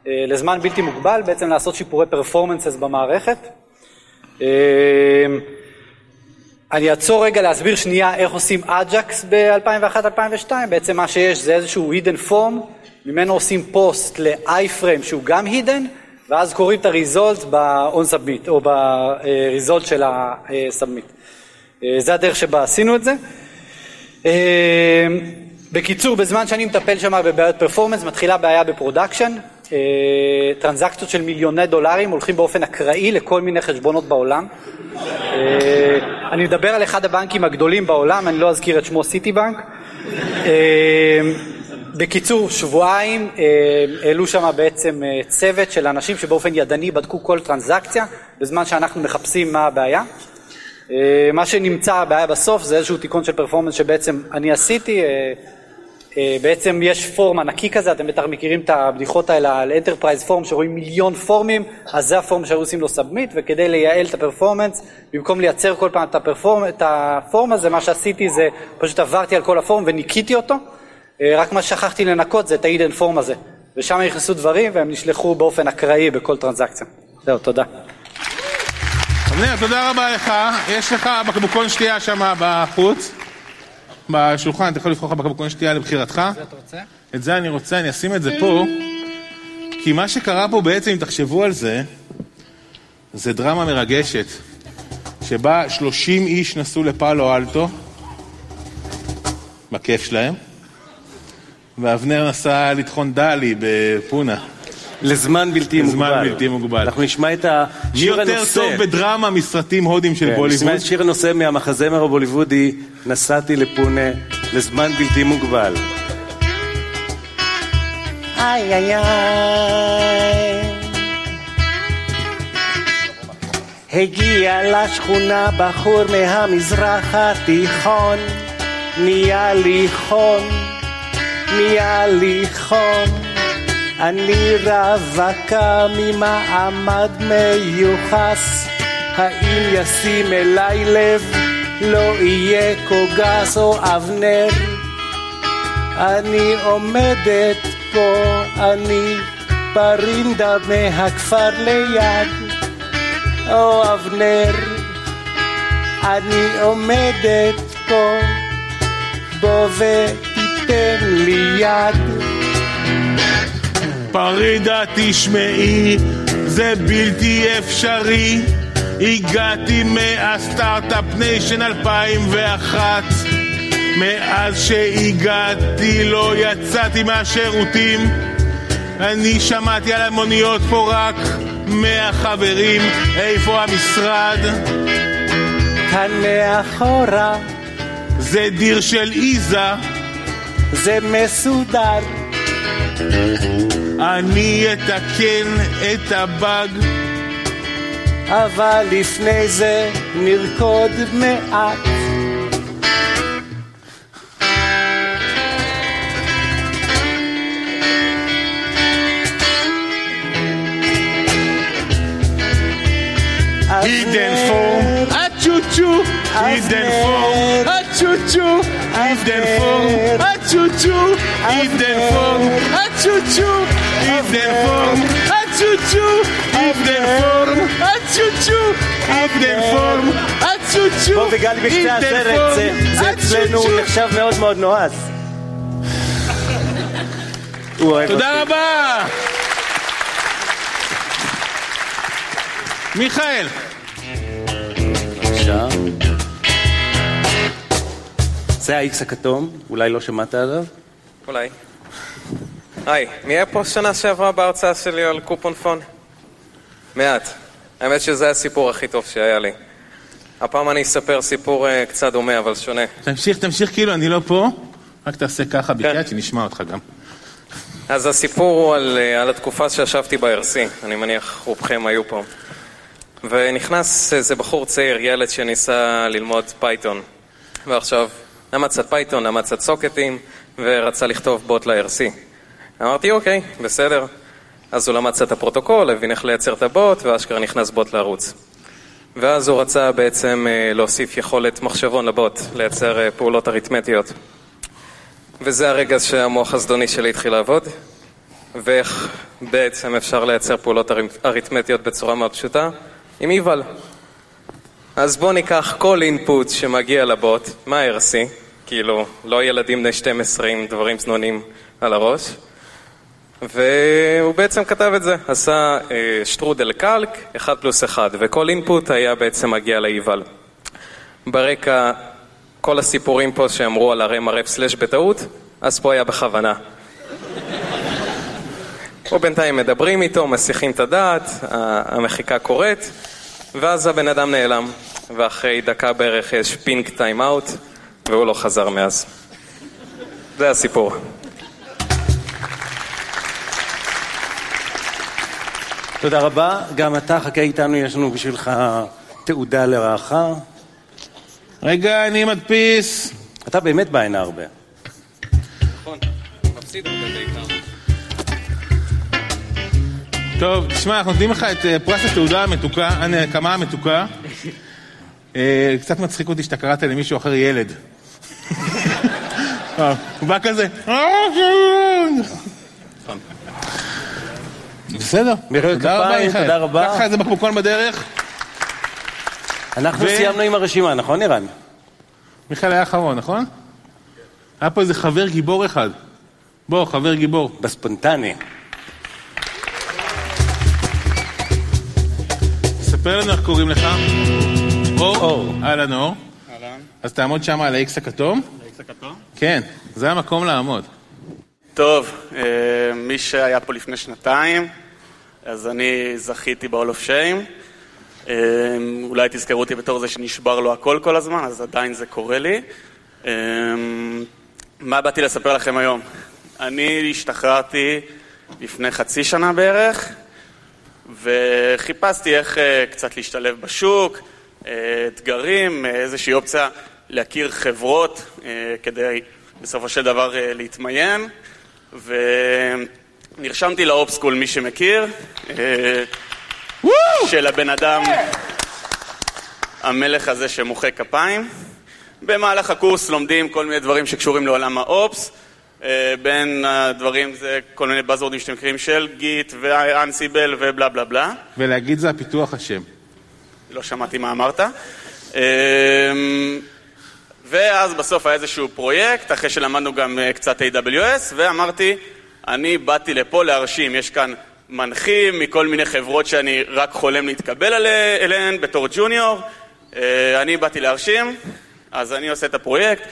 אה, לזמן בלתי מוגבל, בעצם לעשות שיפורי performance במערכת. אני אעצור רגע להסביר שנייה איך עושים Ajax ב-2001-2002, בעצם מה שיש זה איזשהו hidden form, ממנו עושים פוסט ל-iframe שהוא גם hidden, ואז קוראים את ה-result ב-on submit, או ב-result של ה-submit. זה הדרך שבה עשינו את זה. אמ, בקיצור, בזמן שאני מטפל שם בבעיות performance, מתחילה בעיה ב production, אה, טרנזקציות של מיליוני דולרים הולכים באופן אקראי לכל מיני חשבונות בעולם. אה, אני מדבר על אחד הבנקים הגדולים בעולם, אני לא אזכיר את שמו סיטי בנק. אה, בקיצור, שבועיים העלו שם בעצם צוות של אנשים שבאופן ידני בדקו כל טרנזקציה, בזמן שאנחנו מחפשים מה הבעיה. מה שנמצא הבעיה בסוף זה איזשהו תיקון של performance שבעצם אני עשיתי, בעצם יש form ענקי כזה, אתם בטח מכירים את הבדיחות האלה על enterprise form שרואים מיליון פורמים, אז זה ה form שהיו עושים לו submit, וכדי לייעל את ה performance, במקום לייצר כל פעם את, ה perform... את ה form הזה, מה שעשיתי זה פשוט עברתי על כל ה form וניקיתי אותו, רק מה ששכחתי לנקות זה את ה-hidden form הזה, ושם נכנסו דברים והם נשלחו באופן אקראי בכל טרנזקציה. זהו, תודה. אבנר, תודה רבה לך. יש לך בקבוקון שתייה שם בחוץ, בשולחן, אתה יכול לבחור לך בקבוקון שתייה לבחירתך. זה אתה רוצה? את זה אני רוצה, אני אשים את זה פה, כי מה שקרה פה בעצם, אם תחשבו על זה, זה דרמה מרגשת, שבה 30 איש נסעו לפאלו אלטו, בכיף שלהם, ואבנר נסע לטחון דלי בפונה. לזמן בלתי מוגבל. לזמן בלתי מוגבל. אנחנו נשמע את מי השיר יותר הנושא. טוב בדרמה מסרטים הודים של כן, בוליווד? נשמע את שיר הנושא מהמחזמר הבוליוודי, נסעתי לפונה לזמן בלתי מוגבל. איי איי איי הגיע לשכונה בחור מהמזרח התיכון נהיה לי חום, נהיה לי חום אני רווקה ממעמד מיוחס. האם ישים אליי לב? לא יהיה קוגס או אבנר. אני עומדת פה, אני פרינדה מהכפר ליד, או אבנר, אני עומדת פה, בוא ותיתן לי יד. פרידה תשמעי, זה בלתי אפשרי. הגעתי מהסטארט-אפ ניישן 2001 מאז שהגעתי לא יצאתי מהשירותים. אני שמעתי על המוניות פה רק מהחברים. איפה המשרד? כאן מאחורה. זה דיר של איזה זה מסודר אני אתקן את הבאג אבל לפני זה נרקוד מעט. הידן פורם, הצ'וצ'ו, הידן פורם, הצ'וצ'ו, הידן פורם, הצ'וצ'ו, הידן פורם, הצ'וצ'ו, הידן פורם, הצ'וצ'ו, הידן פורם, הצ'וצ'ו, הידן פורם, הצ'וצ'ו, בוא וגלי בקצה הסרט, זה- אצלנו נחשב מאוד מאוד נועז. תודה רבה! מיכאל, בבקשה. זה ה-X הכתום, אולי לא שמעת עליו? אולי. היי, מי היה פה שנה שעברה בהרצאה שלי על קופון פון? מעט. האמת שזה הסיפור הכי טוב שהיה לי. הפעם אני אספר סיפור אה, קצת דומה, אבל שונה. תמשיך, תמשיך כאילו אני לא פה, רק תעשה ככה בקריאה שנשמע אותך גם. אז הסיפור הוא על, אה, על התקופה שישבתי ב-RC, אני מניח רובכם היו פה. ונכנס איזה בחור צעיר, ילד שניסה ללמוד Python. ועכשיו, למד קצת Python, למד קצת סוקטים, ורצה לכתוב בוט ל-IRC. אמרתי, אוקיי, בסדר. אז הוא למד קצת את הפרוטוקול, הבין איך לייצר את הבוט, ואשכרה נכנס בוט לערוץ. ואז הוא רצה בעצם אה, להוסיף יכולת מחשבון לבוט, לייצר אה, פעולות אריתמטיות. וזה הרגע שהמוח הזדוני שלי התחיל לעבוד, ואיך בעצם אפשר לייצר פעולות אריתמ- אריתמטיות בצורה מאוד פשוטה? עם איבל. אז בואו ניקח כל אינפוט שמגיע לבוט, מה RC? כאילו, לא ילדים בני 12 עם דברים זנונים על הראש. והוא בעצם כתב את זה, עשה אה, שטרודל קלק, 1 פלוס 1, וכל אינפוט היה בעצם מגיע לאיבל. ברקע כל הסיפורים פה שאמרו על הרם הרף סלאש בטעות, אז פה היה בכוונה. ובינתיים מדברים איתו, מסיחים את הדעת, המחיקה קורית, ואז הבן אדם נעלם, ואחרי דקה בערך יש פינק טיים אאוט, והוא לא חזר מאז. זה הסיפור. תודה רבה. גם אתה חכה איתנו, יש לנו בשבילך תעודה לרעך. רגע, אני מדפיס. אתה באמת בא הנה הרבה. נכון, מפסיד טוב, תשמע, אנחנו נותנים לך את אה, פרס התעודה המתוקה, הנקמה המתוקה. אה, קצת מצחיק אותי שאתה קראת למישהו אחר ילד. אה, הוא בא כזה, "אה, כן." בסדר. מחיאות כפיים. תודה רבה. קח לך איזה בקבוקון בדרך. אנחנו סיימנו עם הרשימה, נכון ערן? מיכאל היה אחרון, נכון? היה פה איזה חבר גיבור אחד. בוא, חבר גיבור. בספונטני. ספר לנו איך קוראים לך. אור? אור. אהלן אור. אהלן. אז תעמוד שם על ה-X הכתום. האיקס הכתום? כן, זה המקום לעמוד. טוב, אה, מי שהיה פה לפני שנתיים, אז אני זכיתי ב-all of shame. אה, אולי תזכרו אותי בתור זה שנשבר לו הכל כל הזמן, אז עדיין זה קורה לי. אה, מה באתי לספר לכם היום? אני השתחררתי לפני חצי שנה בערך, וחיפשתי איך אה, קצת להשתלב בשוק, אה, אתגרים, אה, איזושהי אופציה להכיר חברות כדי בסופו של דבר להתמיין, ונרשמתי לאופסקול, מי שמכיר, אה, של הבן אדם, המלך הזה שמוחא כפיים. במהלך הקורס לומדים כל מיני דברים שקשורים לעולם האופס, אה, בין הדברים זה כל מיני באזוורדים שאתם מכירים של גיט ואנסיבל ובלה בלה בלה. ולהגיד זה הפיתוח השם. לא שמעתי מה אמרת. אמ, ואז בסוף היה איזשהו פרויקט, אחרי שלמדנו גם אה, קצת AWS, ואמרתי, אני באתי לפה להרשים, יש כאן מנחים מכל מיני חברות שאני רק חולם להתקבל אליהן בתור ג'וניור, אה, אני באתי להרשים, אז אני עושה את הפרויקט,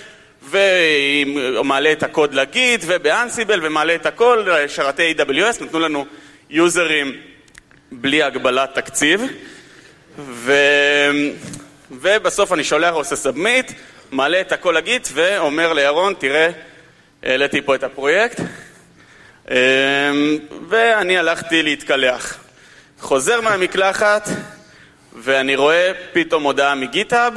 ומעלה את הקוד לגיט, ובאנסיבל, ומעלה את הכל, שרתי AWS, נתנו לנו יוזרים בלי הגבלת תקציב. ו... ובסוף אני שולח, עושה submit, מעלה את הכל ל Git ואומר לירון, תראה, העליתי פה את הפרויקט. אמ, ואני הלכתי להתקלח. חוזר מהמקלחת ואני רואה פתאום הודעה מ GitHub,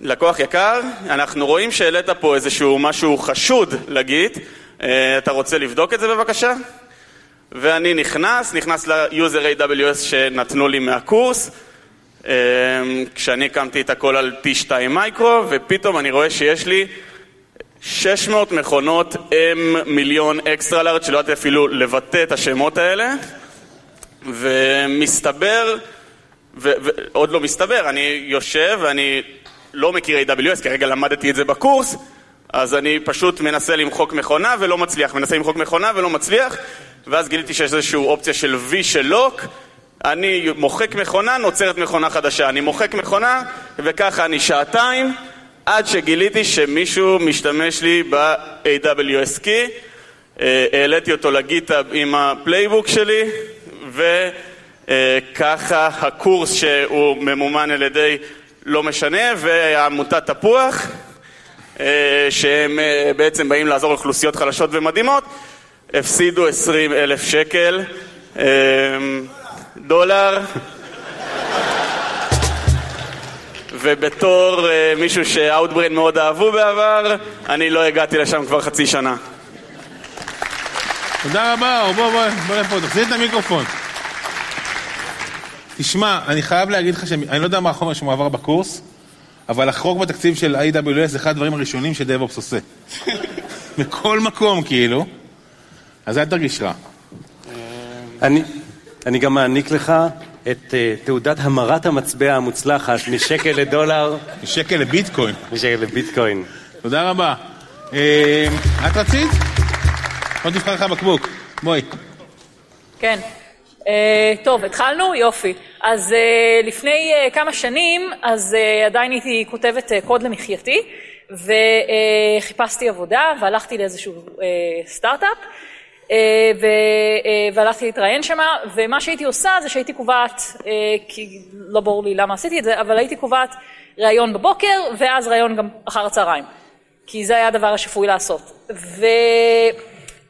לקוח יקר, אנחנו רואים שהעלית פה איזשהו משהו חשוד ל Git, אה, אתה רוצה לבדוק את זה בבקשה? ואני נכנס, נכנס ל user AWS שנתנו לי מהקורס, אמ, כשאני הקמתי את הכל על T2 micro, ופתאום אני רואה שיש לי 600 מכונות M מיליון extra large, שלא ידעתי אפילו לבטא את השמות האלה, ומסתבר, ועוד לא מסתבר, אני יושב ואני לא מכיר AWS, כרגע למדתי את זה בקורס, אז אני פשוט מנסה למחוק מכונה ולא מצליח, מנסה למחוק מכונה ולא מצליח, ואז גיליתי שיש איזושהי אופציה של V של lock, אני מוחק מכונה, נוצרת מכונה חדשה, אני מוחק מכונה, וככה אני שעתיים, עד שגיליתי שמישהו משתמש לי ב-AWS Key, אה, העליתי אותו ל GitHub עם ה playbook שלי, וככה הקורס שהוא ממומן על ידי לא משנה, ועמותת תפוח, אה, שהם אה, בעצם באים לעזור לאוכלוסיות חלשות ומדהימות, הפסידו 20 אלף שקל, דולר, ובתור אה, מישהו שאוטבריין מאוד אהבו בעבר, אני לא הגעתי לשם כבר חצי שנה. תודה רבה, אור, בוא, בוא, בוא לפה, תחזיר את המיקרופון. תשמע, אני חייב להגיד לך שאני לא יודע מה החומר שמועבר בקורס, אבל לחרוג בתקציב של AWS זה אחד הדברים הראשונים שדב-אופס עושה. בכל מקום, כאילו. אז אל תרגיש רע. אני, אני גם מעניק לך את uh, תעודת המרת המטבע המוצלחת משקל לדולר. משקל לביטקוין. משקל לביטקוין. תודה רבה. אה, את רצית? בוא תבחר לך בקבוק. בואי. כן. Uh, טוב, התחלנו? יופי. אז uh, לפני uh, כמה שנים, אז uh, עדיין הייתי כותבת uh, קוד למחייתי, וחיפשתי uh, עבודה, והלכתי לאיזשהו uh, סטארט-אפ, והלכתי להתראיין שם, ומה שהייתי עושה זה שהייתי קובעת, uh, כי לא ברור לי למה עשיתי את זה, אבל הייתי קובעת ראיון בבוקר, ואז ראיון גם אחר הצהריים. כי זה היה הדבר השפוי לעשות.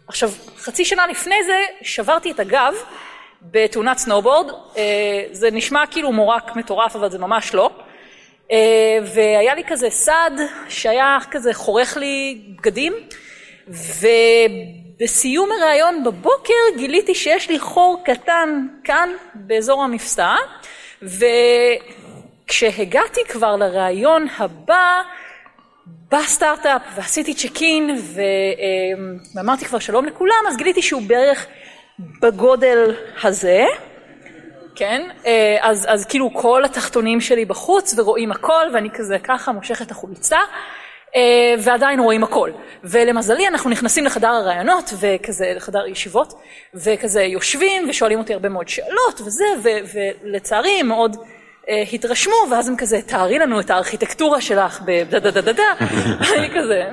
ועכשיו, חצי שנה לפני זה, שברתי את הגב, בתאונת סנובורד, זה נשמע כאילו מורק מטורף, אבל זה ממש לא. והיה לי כזה סד שהיה כזה חורך לי בגדים, ובסיום הראיון בבוקר גיליתי שיש לי חור קטן כאן באזור המפסע, וכשהגעתי כבר לראיון הבא, בסטארט-אפ ועשיתי צ'ק אין ואמרתי כבר שלום לכולם, אז גיליתי שהוא בערך בגודל הזה, כן? אה, אז, אז כאילו כל התחתונים שלי בחוץ ורואים הכל ואני כזה ככה מושכת החולצה ועדיין רואים הכל. ולמזלי אנחנו נכנסים לחדר הרעיונות וכזה, לחדר ישיבות וכזה יושבים ושואלים אותי הרבה מאוד שאלות וזה ולצערי הם מאוד אה, התרשמו ואז הם כזה תארי לנו את הארכיטקטורה שלך בדה דה דה דה דה אני כזה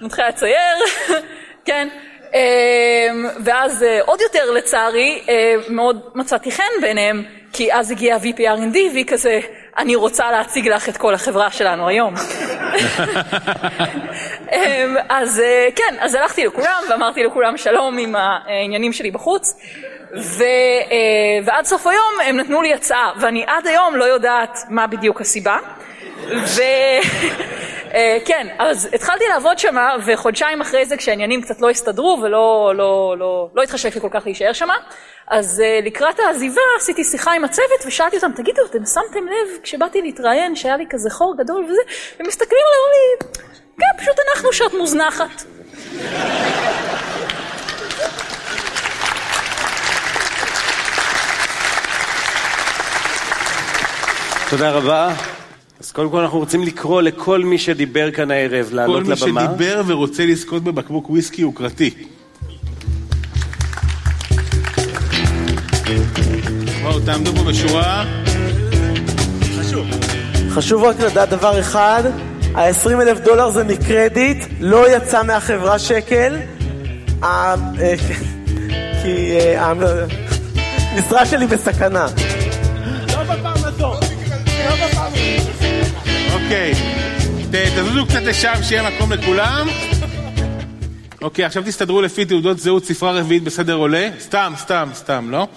מתחילה לצייר כן. אמ, ואז אה, עוד יותר לצערי אה, מאוד מצאתי חן ביניהם כי אז הגיע ה-VPRND והיא כזה אני רוצה להציג לך את כל החברה שלנו היום. אמ, אז אה, כן, אז הלכתי לכולם ואמרתי לכולם שלום עם העניינים שלי בחוץ ו, ועד סוף היום הם נתנו לי הצעה ואני עד היום לא יודעת מה בדיוק הסיבה. ו... אה, כן, אז התחלתי לעבוד שם, וחודשיים אחרי זה כשהעניינים קצת לא הסתדרו ולא לא, לא, לא התחשק לי כל כך להישאר שם, אז uh, לקראת העזיבה עשיתי שיחה עם הצוות ושאלתי אותם, תגידו, אתם שמתם לב כשבאתי להתראיין שהיה לי כזה חור גדול וזה, ומסתכלים עליי, לי, כן, פשוט אנחנו שאת מוזנחת. תודה רבה. אז קודם כל אנחנו רוצים לקרוא לכל מי שדיבר כאן הערב לעלות לבמה. כל מי שדיבר ורוצה לזכות בבקבוק וויסקי יוקרתי. בואו, תעמדו פה בשורה. חשוב. חשוב רק לדעת דבר אחד, ה-20 אלף דולר זה מקרדיט, לא יצא מהחברה שקל, אה, כי אה, המשרה שלי בסכנה. אוקיי, תזוזו קצת לשם, שיהיה מקום לכולם. אוקיי, עכשיו תסתדרו לפי תעודות זהות ספרה רביעית בסדר עולה. סתם, סתם, סתם, לא?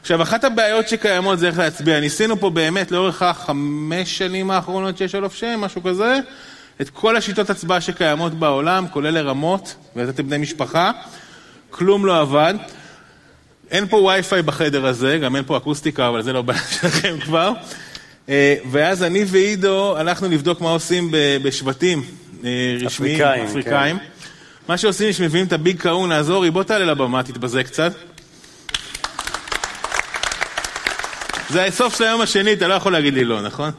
עכשיו, אחת הבעיות שקיימות זה איך להצביע. ניסינו פה באמת לאורך החמש שנים האחרונות שיש על אופשם, משהו כזה, את כל השיטות הצבעה שקיימות בעולם, כולל לרמות, ואתם בני משפחה. כלום לא עבד. אין פה וי-פיי בחדר הזה, גם אין פה אקוסטיקה, אבל זה לא בעיה שלכם כבר. אה, ואז אני ועידו הלכנו לבדוק מה עושים בשבטים אה, רשמיים, אפריקאים. אפריקאים. כן. מה שעושים שמביאים את הביג קאונה, אז אורי, בוא תעלה לבמה, תתבזה קצת. זה הסוף של היום השני, אתה לא יכול להגיד לי לא, נכון?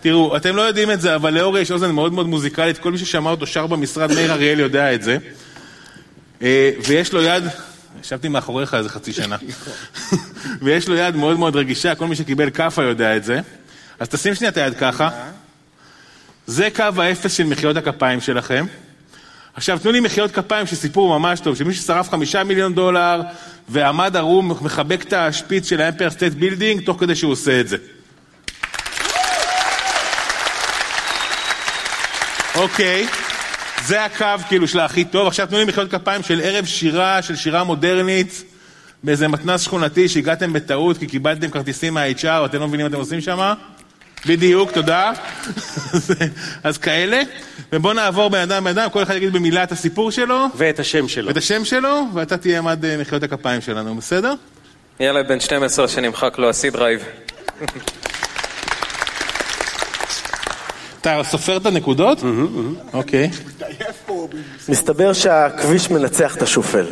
תראו, אתם לא יודעים את זה, אבל לאורי יש אוזן מאוד מאוד מוזיקלית, כל מי ששמע אותו שר במשרד, מאיר אריאל יודע את זה. אה, ויש לו יד ישבתי מאחוריך איזה חצי שנה. ויש לו יד מאוד מאוד רגישה, כל מי שקיבל כאפה יודע את זה. אז תשים שנייה את היד ככה. זה קו האפס של מחיאות הכפיים שלכם. עכשיו, תנו לי מחיאות כפיים של סיפור ממש טוב, שמי ששרף חמישה מיליון דולר ועמד ערום, מחבק את השפיץ של ה Empire State Building, תוך כדי שהוא עושה את זה. אוקיי. Okay. זה הקו כאילו של הכי טוב. עכשיו תנו לי מחיאות כפיים של ערב שירה, של שירה מודרנית, באיזה מתנ"ס שכונתי שהגעתם בטעות כי קיבלתם כרטיסים מה-HR, אתם לא מבינים מה אתם עושים שם? בדיוק, תודה. אז כאלה. ובואו נעבור בן אדם בן אדם, כל אחד יגיד במילה את הסיפור שלו. ואת השם שלו. ואת השם שלו, ואתה תהיה מד אה, מחיאות הכפיים שלנו, בסדר? ילד בן 12 שנמחק לו ה-C drive. אתה סופר את הנקודות? אוקיי. מסתבר שהכביש מנצח את השופל.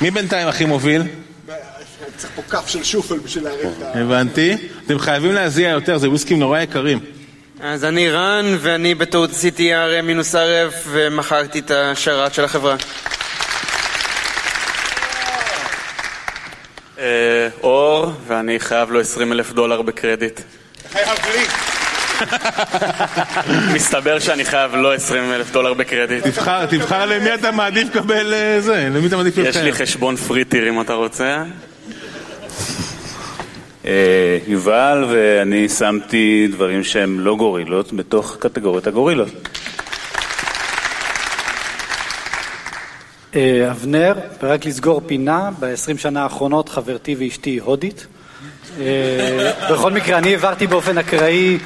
מי בינתיים הכי מוביל? צריך פה כף של שופל בשביל להרים את ה... הבנתי. אתם חייבים להזיע יותר, זה וויסקים נורא יקרים. אז אני רן, ואני בטעות עשיתי RM מינוס RF ומכרתי את השרת של החברה. אה, אור, ואני חייב לו 20 אלף דולר בקרדיט. חייב לי. מסתבר שאני חייב לא 20 אלף דולר בקרדיט. תבחר, תבחר למי אתה מעדיף לקבל אה, זה, למי אתה מעדיף לקבל. יש לי חשבון פריטיר אם אתה רוצה. אה, יובל ואני שמתי דברים שהם לא גורילות בתוך קטגוריית הגורילות. אה, אבנר, ורק לסגור פינה, ב-20 שנה האחרונות חברתי ואשתי הודית. אה, בכל מקרה, אני העברתי באופן אקראי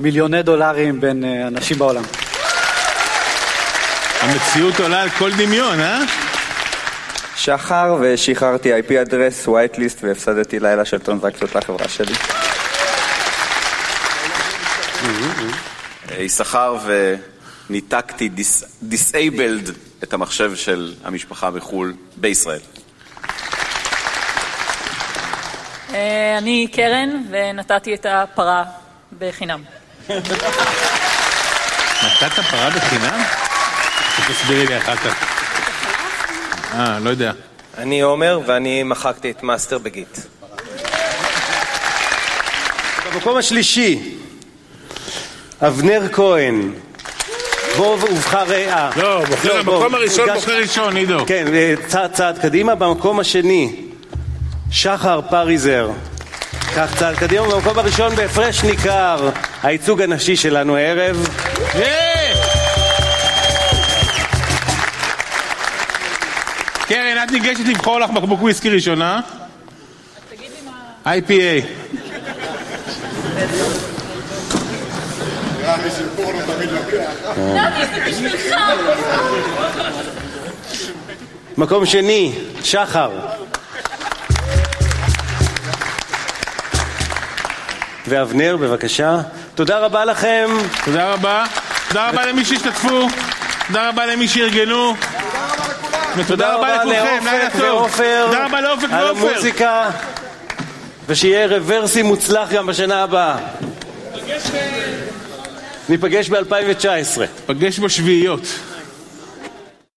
מיליוני דולרים בין אה, אנשים בעולם. המציאות עולה על כל דמיון, אה? שחר, ושחררתי IP אדרס, whitelist, והפסדתי לילה של טרנזקציות לחברה שלי. יששכר ניתקתי, disabled את המחשב של המשפחה בחו"ל, בישראל. אה, אני קרן, ונתתי את הפרה בחינם. נתת פרה בחינם? תסבירי לי אחר כך. אה, לא יודע. אני עומר, ואני מחקתי את master ב Git. במקום השלישי, אבנר כהן. בוא ובחר... אה, לא, בוחר בוא, במקום הראשון, בוחר ראשון, עידו. כן, אה, צעד צעד קדימה. במקום השני, שחר פריזר. קח צעד קדימה. במקום הראשון בהפרש ניכר, הייצוג הנשי שלנו הערב. קרן, את ניגשת לבחור לך בקבוק וויסקי ראשונה? IPA. מקום שני, שחר. ואבנר, בבקשה. תודה רבה לכם. תודה רבה. תודה רבה למי שהשתתפו. תודה רבה למי שארגנו. ותודה רבה לכולכם, לילה טוב. תודה רבה לאופק על ועופר. המוזיקה. ושיהיה רוורסי מוצלח גם בשנה הבאה. ניפגש ב-2019. ניפגש בשביעיות.